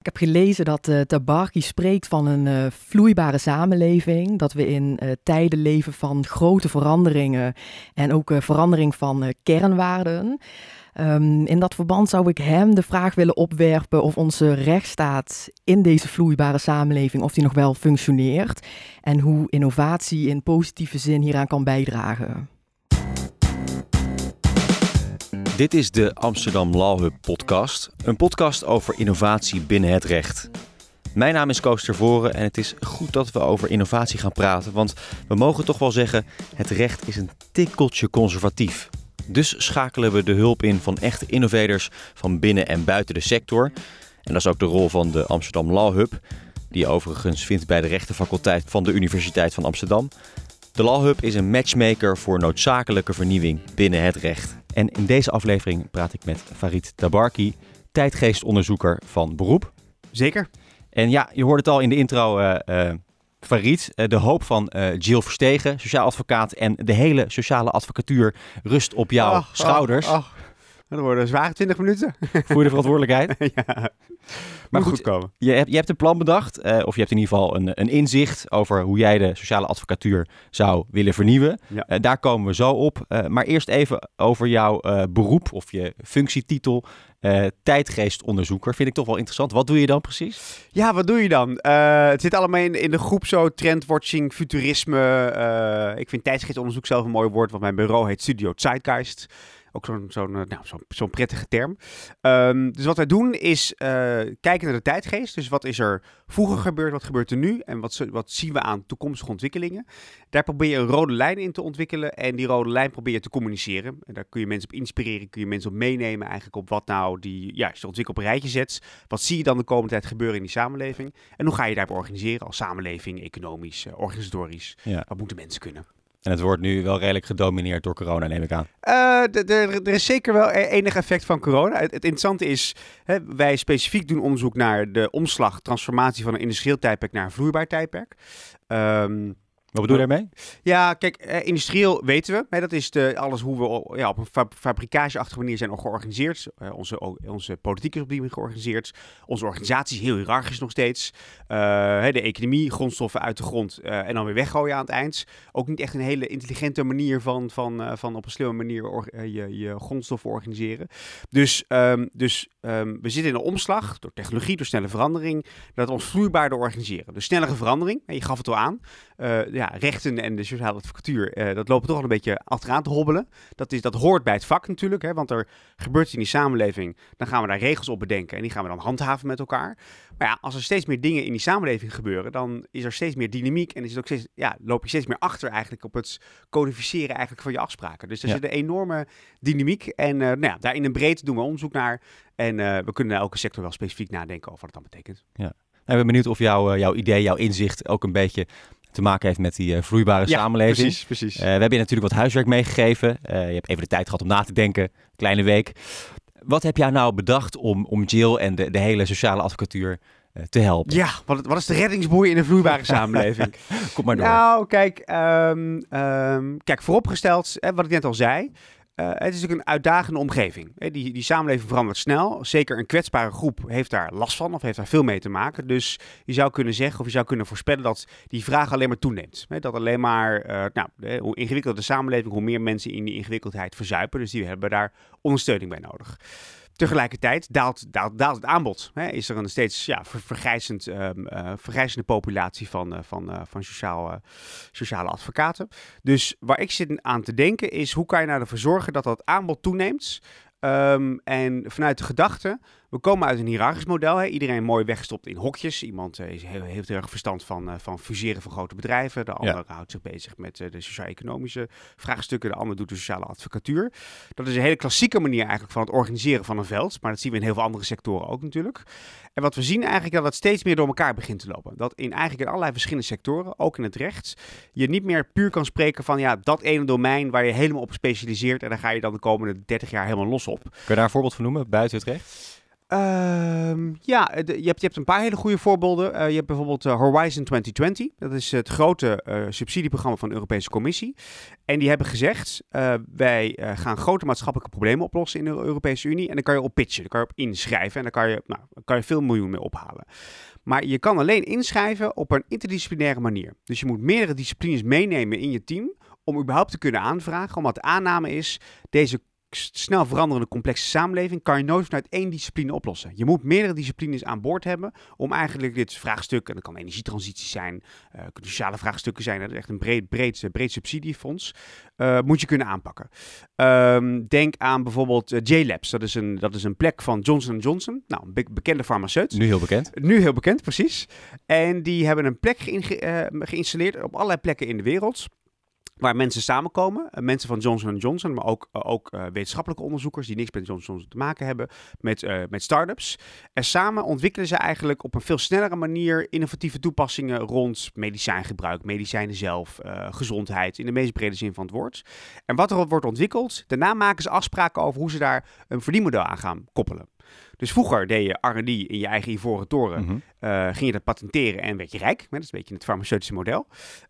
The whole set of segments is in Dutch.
Ik heb gelezen dat uh, Tabarki spreekt van een uh, vloeibare samenleving. Dat we in uh, tijden leven van grote veranderingen en ook verandering van kernwaarden. Um, in dat verband zou ik hem de vraag willen opwerpen of onze rechtsstaat in deze vloeibare samenleving, of die nog wel functioneert. En hoe innovatie in positieve zin hieraan kan bijdragen. Dit is de Amsterdam Law Hub podcast, een podcast over innovatie binnen het recht. Mijn naam is Koos Tervoren en het is goed dat we over innovatie gaan praten, want we mogen toch wel zeggen, het recht is een tikkeltje conservatief. Dus schakelen we de hulp in van echte innovators van binnen en buiten de sector. En dat is ook de rol van de Amsterdam Law Hub, die je overigens vindt bij de rechtenfaculteit van de Universiteit van Amsterdam. De Law Hub is een matchmaker voor noodzakelijke vernieuwing binnen het recht. En in deze aflevering praat ik met Farid Tabarki, tijdgeestonderzoeker van beroep. Zeker. En ja, je hoorde het al in de intro, uh, uh, Farid, uh, de hoop van Jill Verstegen, sociaal advocaat en de hele sociale advocatuur rust op jouw schouders. Ach, dat worden zware 20 minuten. Je de verantwoordelijkheid? ja. Maar goed, komen. Je, hebt, je hebt een plan bedacht, uh, of je hebt in ieder geval een, een inzicht over hoe jij de sociale advocatuur zou willen vernieuwen. Ja. Uh, daar komen we zo op. Uh, maar eerst even over jouw beroep of je functietitel. tijdgeestonderzoeker vind ik toch wel interessant. Wat doe je dan precies? Ja, wat doe je dan? het zit allemaal in, in de groep zo trendwatching, futurisme. ik vind tijdsgeestonderzoek zelf een mooi woord, want mijn bureau heet Studio Zeitgeist. Ook zo'n zo'n nou, zo'n zo'n prettige term. Um, dus wat wij doen is uh, kijken naar de tijdgeest. Dus wat is er vroeger gebeurd, wat gebeurt er nu en wat, wat zien we aan toekomstige ontwikkelingen. Daar probeer je een rode lijn in te ontwikkelen en die rode lijn probeer je te communiceren. En daar kun je mensen op inspireren, kun je mensen op meenemen eigenlijk op wat nou die, ja, als je ontwikkel op een rijtje zet. Wat zie je dan de komende tijd gebeuren in die samenleving? En hoe ga je daarop organiseren als samenleving, economisch, uh, organisatorisch? Ja. Wat moeten mensen kunnen? En het wordt nu wel redelijk gedomineerd door corona, neem ik aan. Uh, er is zeker wel e-, enig effect van corona. Het, het interessante is, hè, wij specifiek doen onderzoek naar de omslag, transformatie van een industrieel tijdperk naar een vloeibaar tijdperk. Um, wat bedoel je daarmee? Ja, kijk, eh, industrieel weten we. Hè, dat is de, alles hoe we ja, op een fab fabrikageachtige manier zijn georganiseerd. Uh, onze, onze politiek is op die manier georganiseerd. Onze organisatie is heel hiërarchisch nog steeds. Uh, de economie, grondstoffen uit de grond en dan weer weggooien aan het eind. Ook niet echt een hele intelligente manier van, van, van op een slimme manier je, je grondstoffen organiseren. Dus, um, dus um, we zitten in een omslag door technologie, door snelle verandering. Dat we ons vloeibaarder organiseren. Dus snellere verandering, je gaf het al aan ja, rechten en de sociale advocatuur, uh, dat lopen toch al een beetje achteraan te hobbelen. Dat, is, dat hoort bij het vak natuurlijk, hè, want er gebeurt iets in die samenleving. Dan gaan we daar regels op bedenken en die gaan we dan handhaven met elkaar. Maar ja, als er steeds meer dingen in die samenleving gebeuren, dan is er steeds meer dynamiek en is het ook steeds, ja, loop je steeds meer achter eigenlijk op het codificeren eigenlijk van je afspraken. Dus er Ja. zit een enorme dynamiek en uh, nou ja, daar in een breedte doen we onderzoek naar. En we kunnen naar elke sector wel specifiek nadenken over wat het dan betekent. Ja. Ik ben benieuwd of jouw, jouw idee, jouw inzicht ook een beetje te maken heeft met die uh, vloeibare ja, samenleving. Precies, precies. Uh, we hebben je natuurlijk wat huiswerk meegegeven. Uh, je hebt even de tijd gehad om na te denken. Kleine week. Wat heb jij nou bedacht om, om Jill en de, de hele sociale advocatuur te helpen? Ja, wat, wat is de reddingsboei in een vloeibare samenleving? Kom maar door. Nou, kijk, um, um, kijk vooropgesteld, hè, wat ik net al zei. Uh, het is natuurlijk een uitdagende omgeving. Die, die samenleving verandert snel. Zeker een kwetsbare groep heeft daar last van of heeft daar veel mee te maken. Dus je zou kunnen zeggen of je zou kunnen voorspellen dat die vraag alleen maar toeneemt. Dat alleen maar, nou, hoe ingewikkelder de samenleving, hoe meer mensen in die ingewikkeldheid verzuipen. Dus die hebben daar ondersteuning bij nodig. Tegelijkertijd daalt, daalt, daalt het aanbod. Hè? Is er een steeds ja, ver, vergrijzend, um, uh, vergrijzende populatie van, uh, van, uh, van sociaal, sociale advocaten. Dus waar ik zit aan te denken is hoe kan je nou ervoor zorgen dat dat aanbod toeneemt. Um, en vanuit de gedachte, we komen uit een hiërarchisch model. Hè? Iedereen mooi weggestopt in hokjes. Iemand is heel, heeft heel erg verstand van, uh, van fuseren van grote bedrijven. De ander ja. houdt zich bezig met uh, de sociaal-economische vraagstukken. De ander doet de sociale advocatuur. Dat is een hele klassieke manier eigenlijk van het organiseren van een veld. Maar dat zien we in heel veel andere sectoren ook natuurlijk. En wat we zien eigenlijk dat het steeds meer door elkaar begint te lopen. Dat in eigenlijk in allerlei verschillende sectoren, ook in het recht, je niet meer puur kan spreken van ja, dat ene domein waar je helemaal op specialiseert. En daar ga je dan de komende 30 jaar helemaal los op. Kun je daar een voorbeeld van noemen buiten het recht? Ehm, ja, de- je, hebt, je hebt een paar hele goede voorbeelden. Eh, je hebt bijvoorbeeld eh, Horizon 2020. Dat is het grote eh, subsidieprogramma van de Europese Commissie. En die hebben gezegd, eh, wij eh, gaan grote maatschappelijke problemen oplossen in de Europese Unie. En dan kan je op pitchen, daar kan je op inschrijven. En daar kan je, nou, kan je veel miljoen mee ophalen. Maar je kan alleen inschrijven op een interdisciplinaire manier. Dus je moet meerdere disciplines meenemen in je team om überhaupt te kunnen aanvragen. Omdat de aanname is, deze snel veranderende complexe samenleving kan je nooit vanuit één discipline oplossen. Je moet meerdere disciplines aan boord hebben om eigenlijk dit vraagstuk, en dat kan energietransitie zijn, eh sociale vraagstukken zijn, dat is echt een breed, breed, breed subsidiefonds, eh, moet je kunnen aanpakken. Ehm, denk aan bijvoorbeeld eh, J-Labs, dat is, een, dat is een plek van Johnson Johnson, nou, een be- bekende farmaceut. Nu heel bekend. Nu heel bekend, precies. En die hebben een plek eh, geïnstalleerd op allerlei plekken in de wereld. Waar mensen samenkomen. Eh, mensen van Johnson Johnson, maar ook, eh, ook eh, wetenschappelijke onderzoekers die niks met Johnson Johnson te maken hebben. Met, eh met start-ups. En samen ontwikkelen ze eigenlijk op een veel snellere manier innovatieve toepassingen rond medicijngebruik, medicijnen zelf, gezondheid, in de meest brede zin van het woord. En wat er wordt ontwikkeld, daarna maken ze afspraken over hoe ze daar een verdienmodel aan gaan koppelen. Dus vroeger deed je R&D in je eigen ivoren toren. Mhm. Eh, ging je dat patenteren en werd je rijk. Dat is een beetje het farmaceutische model.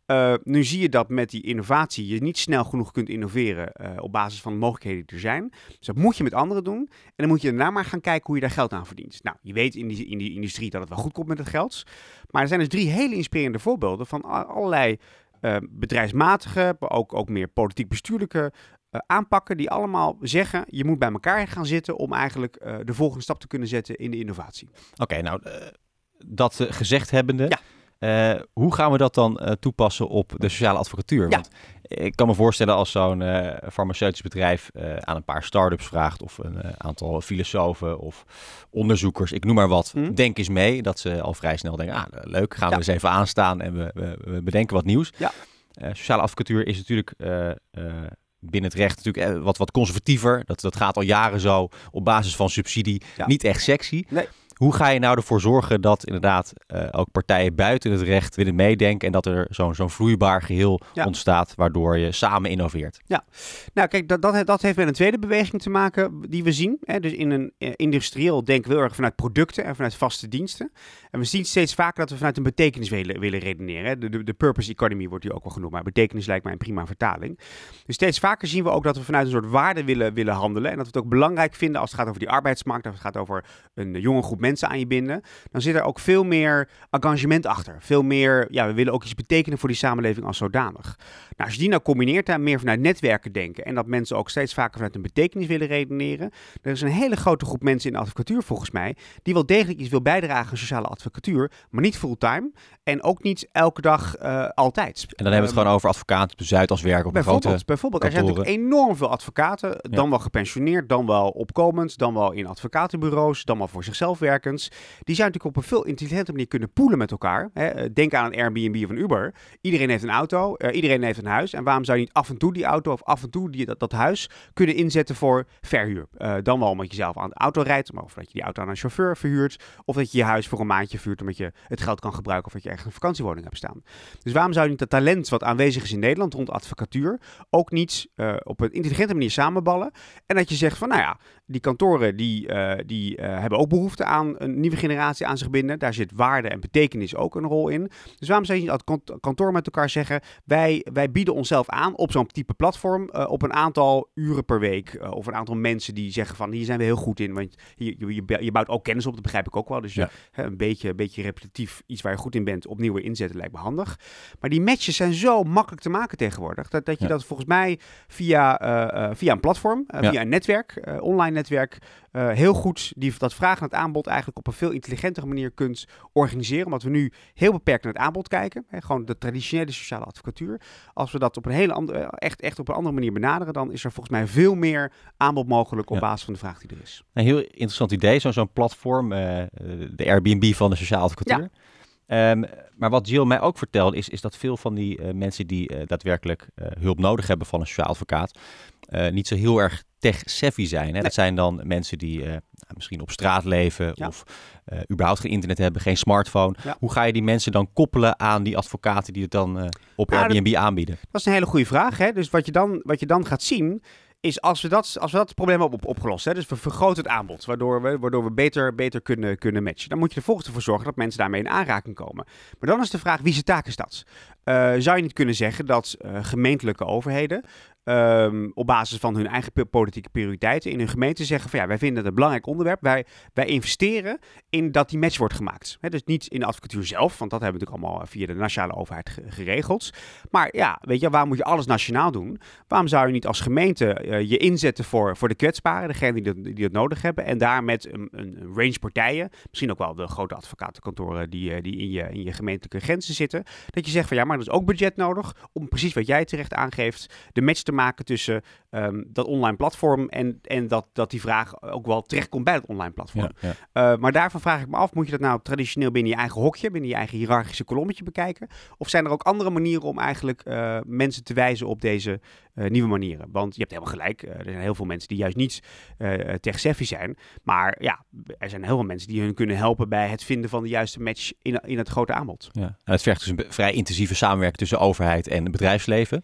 Eh, nu zie je dat met die innovatie je niet snel genoeg kunt innoveren eh, op basis van de mogelijkheden die er zijn. Dus dat moet je met anderen doen. En dan moet je daarna maar gaan kijken hoe je daar geld aan verdient. Nou, je weet in die, in die industrie dat het wel goed komt met het geld. Maar er zijn dus drie hele inspirerende voorbeelden van allerlei bedrijfsmatige, maar ook, ook meer politiek-bestuurlijke aanpakken die allemaal zeggen, je moet bij elkaar gaan zitten om eigenlijk eh, de volgende stap te kunnen zetten in de innovatie. Oké, nou, eh, dat eh, gezegd hebbende, Ja. eh, hoe gaan we dat dan eh, toepassen op de sociale advocatuur? Ja. Want ik kan me voorstellen als zo'n eh, farmaceutisch bedrijf eh, aan een paar start-ups vraagt of een eh, aantal filosofen of onderzoekers, ik noem maar wat, Mhm. denk eens mee, dat ze al vrij snel denken, ah, leuk, gaan we eens even aanstaan en we, we, we bedenken wat nieuws. Ja. Eh, sociale advocatuur is natuurlijk eh, eh, binnen het recht natuurlijk eh, wat, wat conservatiever. Dat, dat gaat al jaren zo op basis van subsidie. Ja. Niet echt sexy. Nee. Hoe ga je nou ervoor zorgen dat inderdaad eh, ook partijen buiten het recht willen meedenken en dat er zo'n zo'n vloeibaar geheel Ja. ontstaat waardoor je samen innoveert? Nou, kijk, dat, dat, dat heeft met een tweede beweging te maken die we zien. Hè. Dus in een eh, industrieel denken we heel erg vanuit producten en vanuit vaste diensten. En we zien steeds vaker dat we vanuit een betekenis willen, willen redeneren. Hè. De, de, de purpose economy wordt die ook wel genoemd, maar betekenis lijkt mij een prima vertaling. Dus steeds vaker zien we ook dat we vanuit een soort waarde willen, willen handelen. En dat we het ook belangrijk vinden als het gaat over die arbeidsmarkt, als het gaat over een jonge groep mensen aan je binden. Dan zit er ook veel meer engagement achter. Veel meer, ja, we willen ook iets betekenen voor die samenleving als zodanig. Nou, als je die nou combineert daar meer vanuit netwerken denken en dat mensen ook steeds vaker vanuit een betekenis willen redeneren. Er is een hele grote groep mensen in de advocatuur volgens mij die wel degelijk iets wil bijdragen aan sociale advocatuur, maar niet fulltime en ook niet elke dag eh, altijd. En dan hebben we het gewoon over advocaten op de Zuidas werken op Bijvoorbeeld, grote... bijvoorbeeld er zijn natuurlijk enorm veel advocaten, dan wel gepensioneerd, dan wel opkomend, dan wel in advocatenbureaus, dan wel voor zichzelf Die zijn natuurlijk op een veel intelligente manier kunnen poelen met elkaar. Hè. Eh, Denk aan een Airbnb of een Uber. Iedereen heeft een auto, eh, iedereen heeft een huis. En waarom zou je niet af en toe die auto of af en toe die, dat, huis kunnen inzetten voor verhuur? Eh, dan wel omdat je zelf aan de auto rijdt, maar of dat je die auto aan een chauffeur verhuurt. Of dat je je huis voor een maandje vuurt omdat je het geld kan gebruiken of dat je ergens een vakantiewoning hebt staan. Dus waarom zou je niet dat talent wat aanwezig is in Nederland rond advocatuur ook niet op een intelligente manier samenballen? En dat je zegt van, nou ja, die kantoren die, eh, die eh, hebben ook behoefte aan een nieuwe generatie aan zich binden. Daar zit waarde en betekenis ook een rol in. Dus waarom zou je niet als kantoor met elkaar zeggen, wij, wij bieden onszelf aan op zo'n type platform eh, op een aantal uren per week. of een aantal mensen die zeggen van, hier zijn we heel goed in. Want je, je, je, bouwt ook kennis op, dat begrijp ik ook wel. Dus Ja. hè, een, beetje, een beetje repetitief, iets waar je goed in bent, opnieuw weer inzetten lijkt me handig. Maar die matches zijn zo makkelijk te maken tegenwoordig. Dat, dat je Ja. dat volgens mij via, via een platform, Ja. via een netwerk, online netwerk, eh, heel goed die, dat vraag naar het aanbod eigenlijk op een veel intelligentere manier kunt organiseren. Omdat we nu heel beperkt naar het aanbod kijken. Hè, gewoon de traditionele sociale advocatuur. Als we dat op een hele andere, eh, echt, echt op een andere manier benaderen, dan is er volgens mij veel meer aanbod mogelijk op Ja. basis van de vraag die er is. Een heel interessant idee, zo'n zo'n platform, eh, de Airbnb van de sociale advocatuur. Ehm, maar wat Jill mij ook vertelde, is, is dat veel van die eh, mensen die eh, daadwerkelijk eh, hulp nodig hebben van een sociaal advocaat, niet zo heel erg tech-savvy zijn. Hè? Dat zijn dan mensen die eh, misschien op straat leven Ja. of überhaupt geen internet hebben, geen smartphone. Ja. Hoe ga je die mensen dan koppelen aan die advocaten die het dan op dat- Airbnb aanbieden? Dat is een hele goede vraag. Hè? Dus wat je, dan, wat je dan gaat zien, is als we dat, als we dat probleem hebben op, opgelost, hè, dus we vergroten het aanbod, waardoor we, waardoor we beter, beter kunnen, kunnen matchen, dan moet je er volgens voor zorgen dat mensen daarmee in aanraking komen. Maar dan is de vraag, wie zijn taak is dat? Uh, zou je niet kunnen zeggen dat uh, gemeentelijke overheden Um, op basis van hun eigen politieke prioriteiten in hun gemeente zeggen van ja, wij vinden het een belangrijk onderwerp. Wij, wij investeren in dat die match wordt gemaakt. Dus niet in de advocatuur zelf, want dat hebben we natuurlijk allemaal via de nationale overheid geregeld. Maar ja, weet je, waarom moet je alles nationaal doen? Waarom zou je niet als gemeente je inzetten voor, voor de kwetsbaren, degene die dat, die nodig hebben, en daar met een, een range partijen, misschien ook wel de grote advocatenkantoren die, die in, je, in je gemeentelijke grenzen zitten, dat je zegt van ja, er is ook budget nodig om precies wat jij terecht aangeeft, de match te maken tussen um, dat online platform en, en dat, dat die vraag ook wel terechtkomt bij het online platform. Ja, ja. Uh, maar daarvan vraag ik me af, moet je dat nou traditioneel binnen je eigen hokje, binnen je eigen hiërarchische kolommetje bekijken? Of zijn er ook andere manieren om eigenlijk uh, mensen te wijzen op deze uh, nieuwe manieren? Want je hebt helemaal gelijk, er zijn heel veel mensen die juist niet tech-savvy zijn. Maar ja, er zijn heel veel mensen die hun kunnen helpen bij het vinden van de juiste match in, in het grote aanbod. Ja. En het vergt dus een vrij intensieve samenwerking tussen overheid en bedrijfsleven.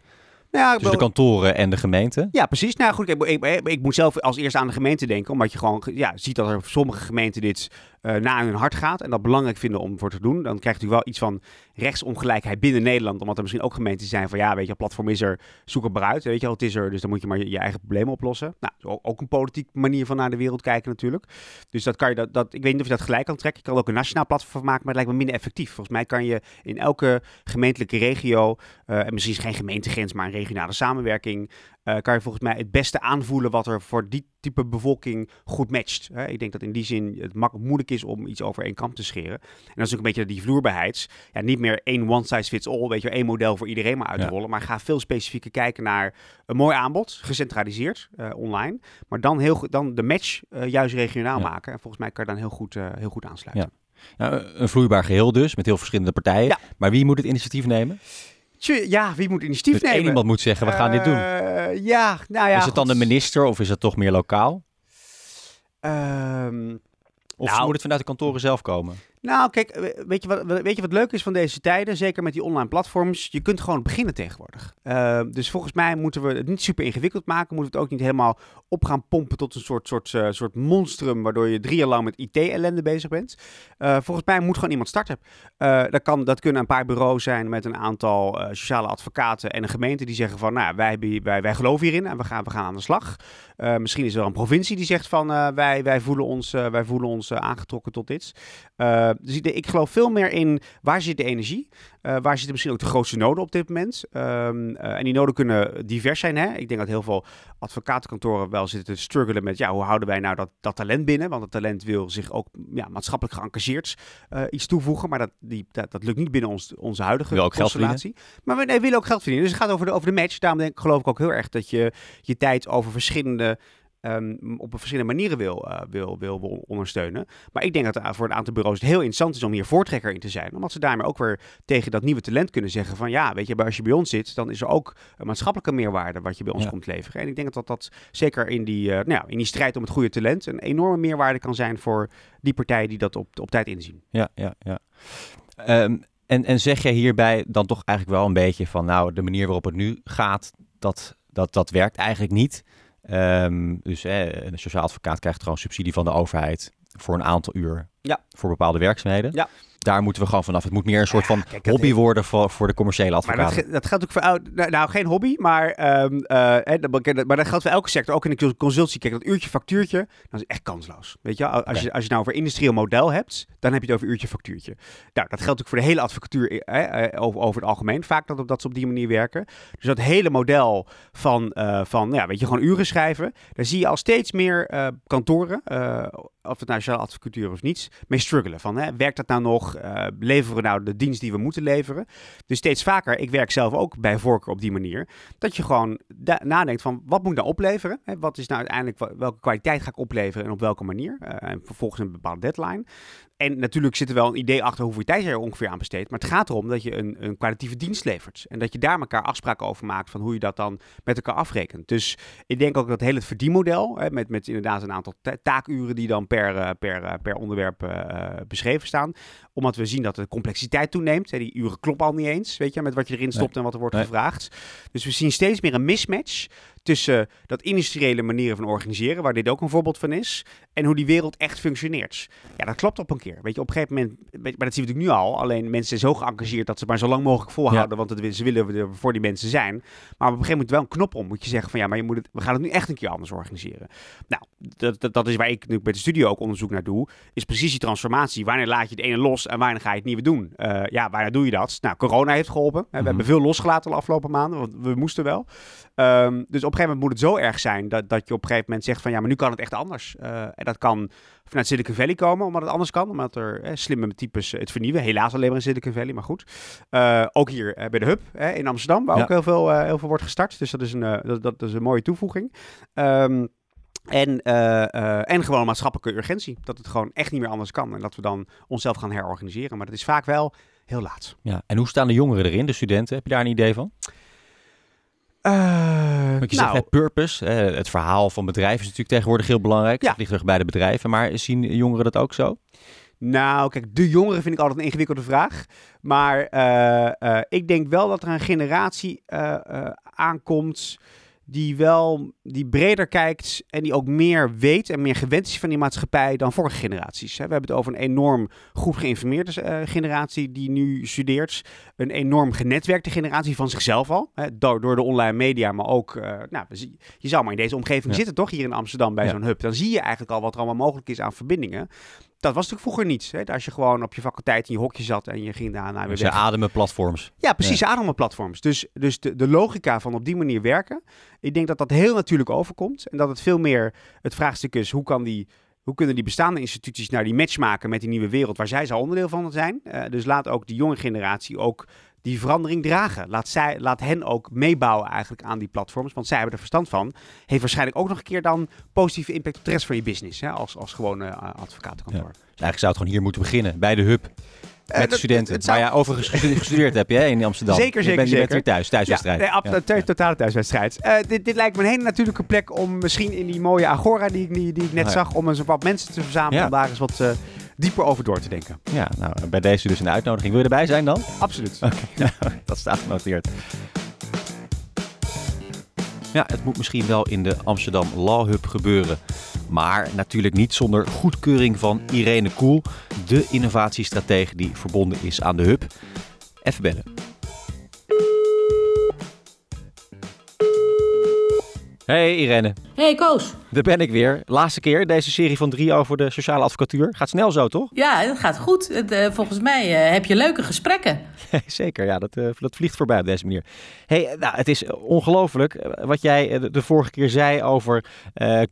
Ja, Tussen de kantoren en de gemeente? Ja, precies. Nou goed, ik, ik, ik, moet zelf als eerste aan de gemeente denken. Omdat je gewoon ja, ziet dat er sommige gemeenten dit uh, na hun hart gaat. En dat belangrijk vinden om voor te doen. Dan krijg je natuurlijk wel iets van rechtsongelijkheid binnen Nederland. Omdat er misschien ook gemeenten zijn van ja, weet je, platform is er, zoek het maar uit. Weet je het is er, dus dan moet je maar je, eigen problemen oplossen. Nou, ook een politiek manier van naar de wereld kijken natuurlijk. Dus dat kan je, dat, dat, ik weet niet of je dat gelijk kan trekken. Je kan ook een nationaal platform maken, maar het lijkt me minder effectief. Volgens mij kan je in elke gemeentelijke regio, uh, en misschien is geen gemeentegrens, maar een regionale samenwerking, uh, kan je volgens mij het beste aanvoelen wat er voor die type bevolking goed matcht. Hè? Ik denk dat in die zin het moeilijk is om iets over één kamp te scheren. En dat is ook een beetje die vloerbaarheid. Ja, niet meer één one size fits all, weet je, één model voor iedereen maar uitrollen. Ja. Maar ga veel specifieker kijken naar een mooi aanbod, gecentraliseerd uh, online. Maar dan, heel, dan de match uh, juist regionaal ja. maken. En volgens mij kan je dan heel goed, heel goed aansluiten. Ja. Nou, een vloeibaar geheel dus, met heel verschillende partijen. Maar wie moet het initiatief nemen? Ja, wie moet initiatief dus nemen? Iemand moet zeggen, we gaan dit doen. Uh, ja, nou ja. Is het dan de minister of is het toch meer lokaal? Um, of nou, moet het vanuit de kantoren zelf komen? Nou, kijk, weet je, wat, weet je wat leuk is van deze tijden? Zeker met die online platforms. Je kunt gewoon beginnen tegenwoordig. Uh, dus volgens mij moeten we het niet super ingewikkeld maken. Moeten we het ook niet helemaal op gaan pompen tot een soort, soort, uh, soort monstrum. Waardoor je drie jaar lang met IT-ellende bezig bent. Uh, volgens mij moet gewoon iemand starten. dat, kan, dat kunnen een paar bureaus zijn met een aantal sociale advocaten en een gemeente die zeggen van, nou, wij, wij, wij geloven hierin en we gaan, we gaan aan de slag. misschien is er een provincie die zegt van, wij, wij voelen ons, wij voelen ons aangetrokken tot dit. Dus ik, ik, geloof veel meer in waar zit de energie? Uh, waar zitten misschien ook de grootste noden op dit moment? Um, uh, en die noden kunnen divers zijn. Hè? Ik denk dat heel veel advocatenkantoren wel zitten te struggelen met... ja, hoe houden wij nou dat, dat talent binnen? Want het talent wil zich ook ja, maatschappelijk geëngageerd uh, iets toevoegen. Maar dat, die, dat, dat, lukt niet binnen ons, onze huidige wil ook constellatie. maar we nee, willen ook geld verdienen. Dus het gaat over de, over de match. Daarom denk, geloof ik ook heel erg dat je je tijd over verschillende um, op verschillende manieren wil, uh, wil, wil, wil ondersteunen. Maar ik denk dat voor een aantal bureaus het heel interessant is om hier voortrekker in te zijn. Omdat ze daarmee ook weer tegen dat nieuwe talent kunnen zeggen van ja, weet je, als je bij ons zit, dan is er ook een maatschappelijke meerwaarde wat je bij ons ja. komt leveren. En ik denk dat dat zeker in die, uh, nou ja, in die strijd om het goede talent een enorme meerwaarde kan zijn voor die partijen die dat op, op tijd inzien. Ja, ja, ja. Um, en, en zeg jij hierbij dan toch eigenlijk wel een beetje van nou, de manier waarop het nu gaat, dat, dat, dat werkt eigenlijk niet. Um, dus een sociaal advocaat krijgt gewoon subsidie van de overheid voor een aantal uur ja. voor bepaalde werkzaamheden. Ja daar moeten we gewoon vanaf. Het moet meer een soort van ja, kijk, hobby worden voor, voor de commerciële advocaten. Maar dat, dat geldt ook voor... Nou, nou, geen hobby, maar, um, uh, maar dat geldt voor elke sector. Ook in de consultie. Kijk, dat uurtje factuurtje, dat is echt kansloos. Weet je, als, okay. je, als je nou over industrieel model hebt, dan heb je het over uurtje factuurtje. Nou, dat geldt ook voor de hele advocatuur eh, over, over het algemeen. Vaak dat, dat ze op die manier werken. Dus dat hele model van, uh, van ja, weet je, gewoon uren schrijven. Daar zie je al steeds meer uh, kantoren, of het nou sociale advocatuur of niets, mee struggelen. Van, hè, werkt dat nou nog? Uh, leveren we nou de dienst die we moeten leveren? Dus steeds vaker, ik werk zelf ook bij voorkeur op die manier, dat je gewoon nadenkt van, wat moet ik nou opleveren? Hè, wat is nou uiteindelijk, welke kwaliteit ga ik opleveren en op welke manier? Uh, en vervolgens een bepaalde deadline. En natuurlijk zit er wel een idee achter hoeveel tijd je er ongeveer aan besteedt. Maar het gaat erom dat je een, een kwalitatieve dienst levert. En dat je daar elkaar afspraken over maakt van hoe je dat dan met elkaar afrekent. Dus ik denk ook dat heel het verdienmodel, hè, met, met inderdaad een aantal ta taakuren die dan per, per, per onderwerp uh, beschreven staan. Omdat we zien dat de complexiteit toeneemt. Hè, die uren kloppen al niet eens, weet je, met wat je erin stopt nee. en wat er wordt nee. gevraagd. Dus we zien steeds meer een mismatch tussen dat industriële manieren van organiseren, waar dit ook een voorbeeld van is, en hoe die wereld echt functioneert. Ja, dat klopt op een keer. Weet je, op een gegeven moment, maar dat zien we natuurlijk nu al, alleen mensen zijn zo geëngageerd dat ze maar zo lang mogelijk volhouden, want het, ze willen er voor die mensen zijn. Maar op een gegeven moment wel een knop om, moet je zeggen van ja, maar je moet het, we gaan het nu echt een keer anders organiseren. Nou, dat, dat, dat is waar ik nu bij de studio ook onderzoek naar doe, is precies die transformatie. Wanneer laat je het ene los en wanneer ga je het nieuwe doen? Uh, ja, wanneer doe je dat? Nou, corona heeft geholpen. We hebben veel losgelaten de afgelopen maanden, want we moesten wel. Um, dus op een gegeven moment moet het zo erg zijn dat, dat je op een gegeven moment zegt van ja, maar nu kan het echt anders. Uh, en dat kan vanuit Silicon Valley komen, omdat het anders kan. Omdat er eh, slimme types het vernieuwen. Helaas alleen maar in Silicon Valley, maar goed. Uh, ook hier bij de Hub in Amsterdam, waar ja. ook heel veel, heel veel wordt gestart. Dus dat is een, dat, dat, is een mooie toevoeging. Um, en, en gewoon maatschappelijke urgentie. Dat het gewoon echt niet meer anders kan. En dat we dan onszelf gaan herorganiseren. Maar dat is vaak wel heel laat. Ja, en hoe staan de jongeren erin, de studenten? Heb je daar een idee van? Uh, Want je nou, zegt purpose, het verhaal van bedrijven is natuurlijk tegenwoordig heel belangrijk. Ja. Het ligt terug bij de bedrijven, maar zien jongeren dat ook zo? Nou, kijk, de jongeren vind ik altijd een ingewikkelde vraag. Maar uh, uh, ik denk wel dat er een generatie aankomt die wel die breder kijkt en die ook meer weet en meer gewend is van die maatschappij dan vorige generaties. We hebben het over een enorm goed geïnformeerde uh, generatie die nu studeert. Een enorm genetwerkte generatie van zichzelf al, door, door de online media, maar ook, uh, nou, je zou maar in deze omgeving ja. zitten toch, hier in Amsterdam bij ja. zo'n hub. Dan zie je eigenlijk al wat er allemaal mogelijk is aan verbindingen dat was natuurlijk vroeger niet. Hè? Als je gewoon op je faculteit in je hokje zat en je ging daarna weer dus ademen platforms. Ja, precies, ja. ademen platforms. Dus, dus de, de logica van op die manier werken, ik denk dat dat heel natuurlijk overkomt. En dat het veel meer het vraagstuk is, hoe kan die... Hoe kunnen die bestaande instituties nou die match maken met die nieuwe wereld waar zij zo onderdeel van zijn? Uh, dus laat ook die jonge generatie ook die verandering dragen. Laat, zij, laat hen ook meebouwen eigenlijk aan die platforms, want zij hebben er verstand van. Heeft waarschijnlijk ook nog een keer dan positieve impact op de rest van je business, hè, als, als gewone uh, advocatenkantoor. Ja. Dus eigenlijk zou het gewoon hier moeten beginnen, bij de hub. Met uh, de studenten. Het, zou... Ja, overigens gestudeerd heb je in Amsterdam. Zeker, zeker. Je bent, je weer thuis, thuiswedstrijd. Ja, nee, ja. totale thuiswedstrijd. Uh, dit, dit, lijkt me een hele natuurlijke plek om misschien in die mooie agora die, die, die ik net oh, zag, om eens wat mensen te verzamelen. Om daar eens wat dieper over door te denken. Ja, nou, bij deze dus een uitnodiging. Wil je erbij zijn dan? Absoluut. Oké, okay. nou, dat staat genoteerd. Ja, het moet misschien wel in de Amsterdam Law Hub gebeuren. Maar natuurlijk niet zonder goedkeuring van Irene Koel, de innovatiestratege die verbonden is aan de Hub. Even bellen. Hey Irene. Hey Koos. Daar ben ik weer. Laatste keer deze serie van drie over de sociale advocatuur. Gaat snel zo, toch? Ja, dat gaat goed. Het, uh, volgens mij uh, heb je leuke gesprekken. Zeker, ja, dat, uh, dat vliegt voorbij op deze manier. Hey, nou, het is ongelooflijk wat jij de, de vorige keer zei over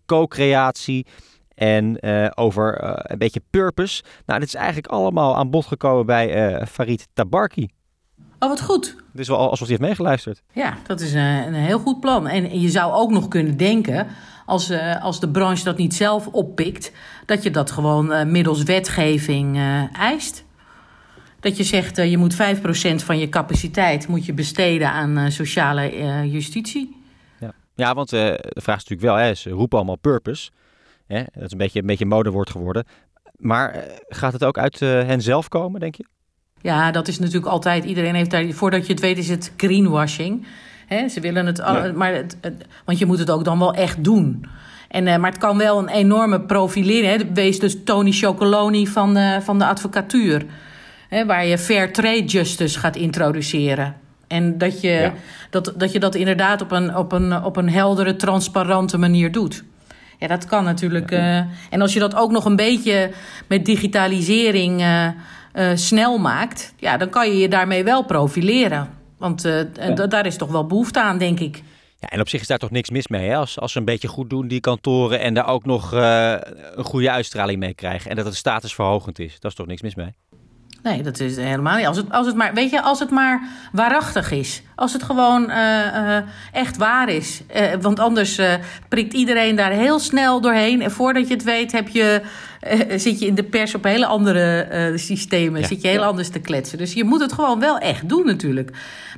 co-creatie en over een beetje purpose. Nou, dit is eigenlijk allemaal aan bod gekomen bij Farid Tabarki. Oh, wat goed. Het is wel alsof hij heeft meegeluisterd. Ja, dat is een, een heel goed plan. En je zou ook nog kunnen denken, als, uh, als de branche dat niet zelf oppikt, dat je dat gewoon uh, middels wetgeving uh, eist. Dat je zegt, je moet 5% van je capaciteit moet je besteden aan sociale justitie. Ja, ja want de vraag is natuurlijk wel, hè, ze roepen allemaal purpose. Hè? Dat is een beetje een beetje modewoord geworden. Maar gaat het ook uit hen zelf komen, denk je? Ja, dat is natuurlijk altijd. Iedereen heeft daar. Voordat je het weet, is het greenwashing. He, ze willen het. Maar het, want je moet het ook dan wel echt doen. En, uh, maar het kan wel een enorme profilering. Hè. Wees dus Tony Chocoloni van de, van de advocatuur. Hè, waar je fair trade justice gaat introduceren. En dat je, ja. dat, dat je dat inderdaad op een, op, een, op een heldere, transparante manier doet. Ja, dat kan natuurlijk. Uh, en als je dat ook nog een beetje met digitalisering. Uh, uh, snel maakt, ja, dan kan je je daarmee wel profileren. Want uh, ja. daar is toch wel behoefte aan, denk ik. Ja, en op zich is daar toch niks mis mee, hè? Als, als ze een beetje goed doen, die kantoren, en daar ook nog uh, een goede uitstraling mee krijgen. En dat het statusverhogend is. Daar is toch niks mis mee? Nee, dat is helemaal niet. Als het, als het maar, weet je, als het maar waarachtig is. Als het gewoon uh, uh, echt waar is. Uh, want anders prikt iedereen daar heel snel doorheen. En voordat je het weet, heb je zit je in de pers op hele andere uh, systemen. Ja. Zit je heel ja. anders te kletsen. Dus je moet het gewoon wel echt doen natuurlijk.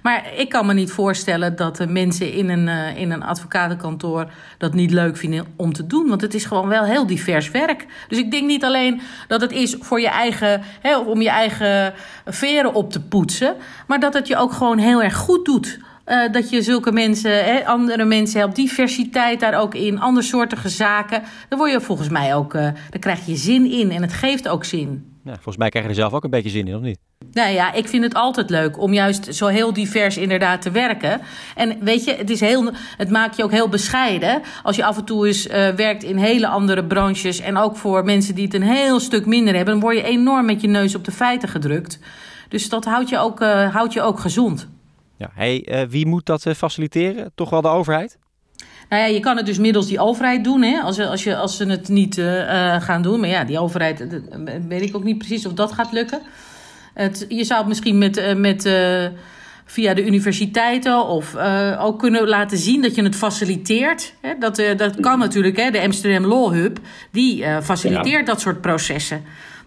Maar ik kan me niet voorstellen dat de mensen in een, uh, in een advocatenkantoor dat niet leuk vinden om te doen. Want het is gewoon wel heel divers werk. Dus ik denk niet alleen dat het is voor je eigen, hè, om je eigen veren op te poetsen. Maar dat het je ook gewoon heel erg goed doet Uh, dat je zulke mensen, hè, andere mensen helpt, diversiteit daar ook in, andersoortige zaken. Dan word je volgens mij ook, uh, dan krijg je zin in en het geeft ook zin. Ja, volgens mij krijg je er zelf ook een beetje zin in, of niet? Nou ja, ik vind het altijd leuk om juist zo heel divers inderdaad te werken. En weet je, het, is heel, het maakt je ook heel bescheiden als je af en toe eens uh, werkt in hele andere branches. En ook voor mensen die het een heel stuk minder hebben, dan word je enorm met je neus op de feiten gedrukt. Dus dat houdt je ook, houdt je ook gezond. Ja, hey, uh, wie moet dat faciliteren? Toch wel de overheid? Nou ja, je kan het dus middels die overheid doen, hè, als, als, je, als ze het niet uh, gaan doen. Maar ja, die overheid, weet ik ook niet precies of dat gaat lukken. Het, je zou het misschien met, met, uh, via de universiteiten of ook kunnen laten zien dat je het faciliteert. Hè. Dat, dat kan natuurlijk, hè. de Amsterdam Law Hub, die faciliteert ja. dat soort processen.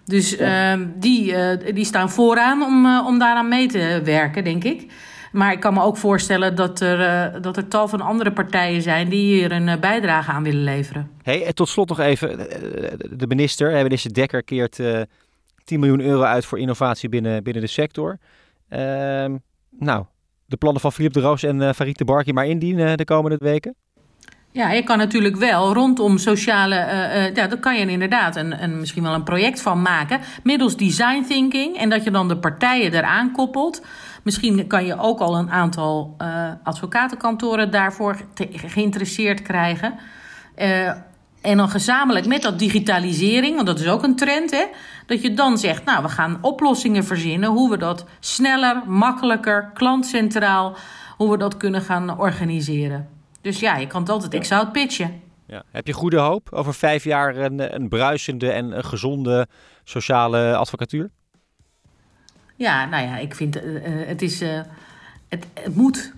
Dus. Ehm, die, die staan vooraan om, om daaraan mee te werken, denk ik. Maar ik kan me ook voorstellen dat er, uh, dat er tal van andere partijen zijn die hier een uh, bijdrage aan willen leveren. Hey, en tot slot nog even, de minister, minister Dekker keert uh, 10 miljoen euro uit voor innovatie binnen, binnen de sector. Ehm, nou, de plannen van Philippe de Roos en uh, Farid de Barki maar indienen de komende weken? Ja, je kan natuurlijk wel rondom sociale. Uh, uh, ja, daar kan je inderdaad een, een, misschien wel een project van maken. Middels design thinking. En dat je dan de partijen eraan koppelt. Misschien kan je ook al een aantal uh, advocatenkantoren daarvoor te, geïnteresseerd krijgen. en dan gezamenlijk met dat digitalisering, want dat is ook een trend, hè, dat je dan zegt, nou, we gaan oplossingen verzinnen hoe we dat sneller, makkelijker, klantcentraal, hoe we dat kunnen gaan organiseren. Dus ja, je kan het altijd, ik zou het pitchen. Ja. Heb je goede hoop over vijf jaar een, een bruisende en een gezonde sociale advocatuur? Ja, nou ja, ik vind uh, het is. Uh, het, het moet.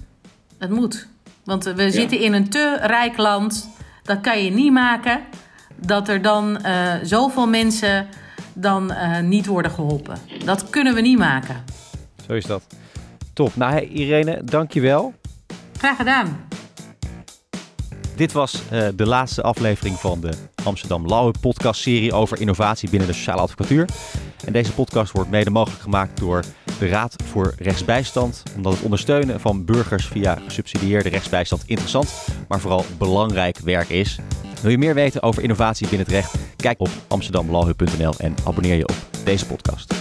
Het moet. Want we ja. zitten in een te rijk land. Dat kan je niet maken. Dat er dan uh, zoveel mensen dan niet worden geholpen. Dat kunnen we niet maken. Zo is dat. Top. Nou, Irene, dankjewel. Graag gedaan. Dit was de laatste aflevering van de Amsterdam Lauwe podcast serie over innovatie binnen de sociale advocatuur. En deze podcast wordt mede mogelijk gemaakt door de Raad voor Rechtsbijstand, omdat het ondersteunen van burgers via gesubsidieerde rechtsbijstand interessant, maar vooral belangrijk werk is. Wil je meer weten over innovatie binnen het recht? Kijk op amsterdamlawhub.nl en abonneer je op deze podcast.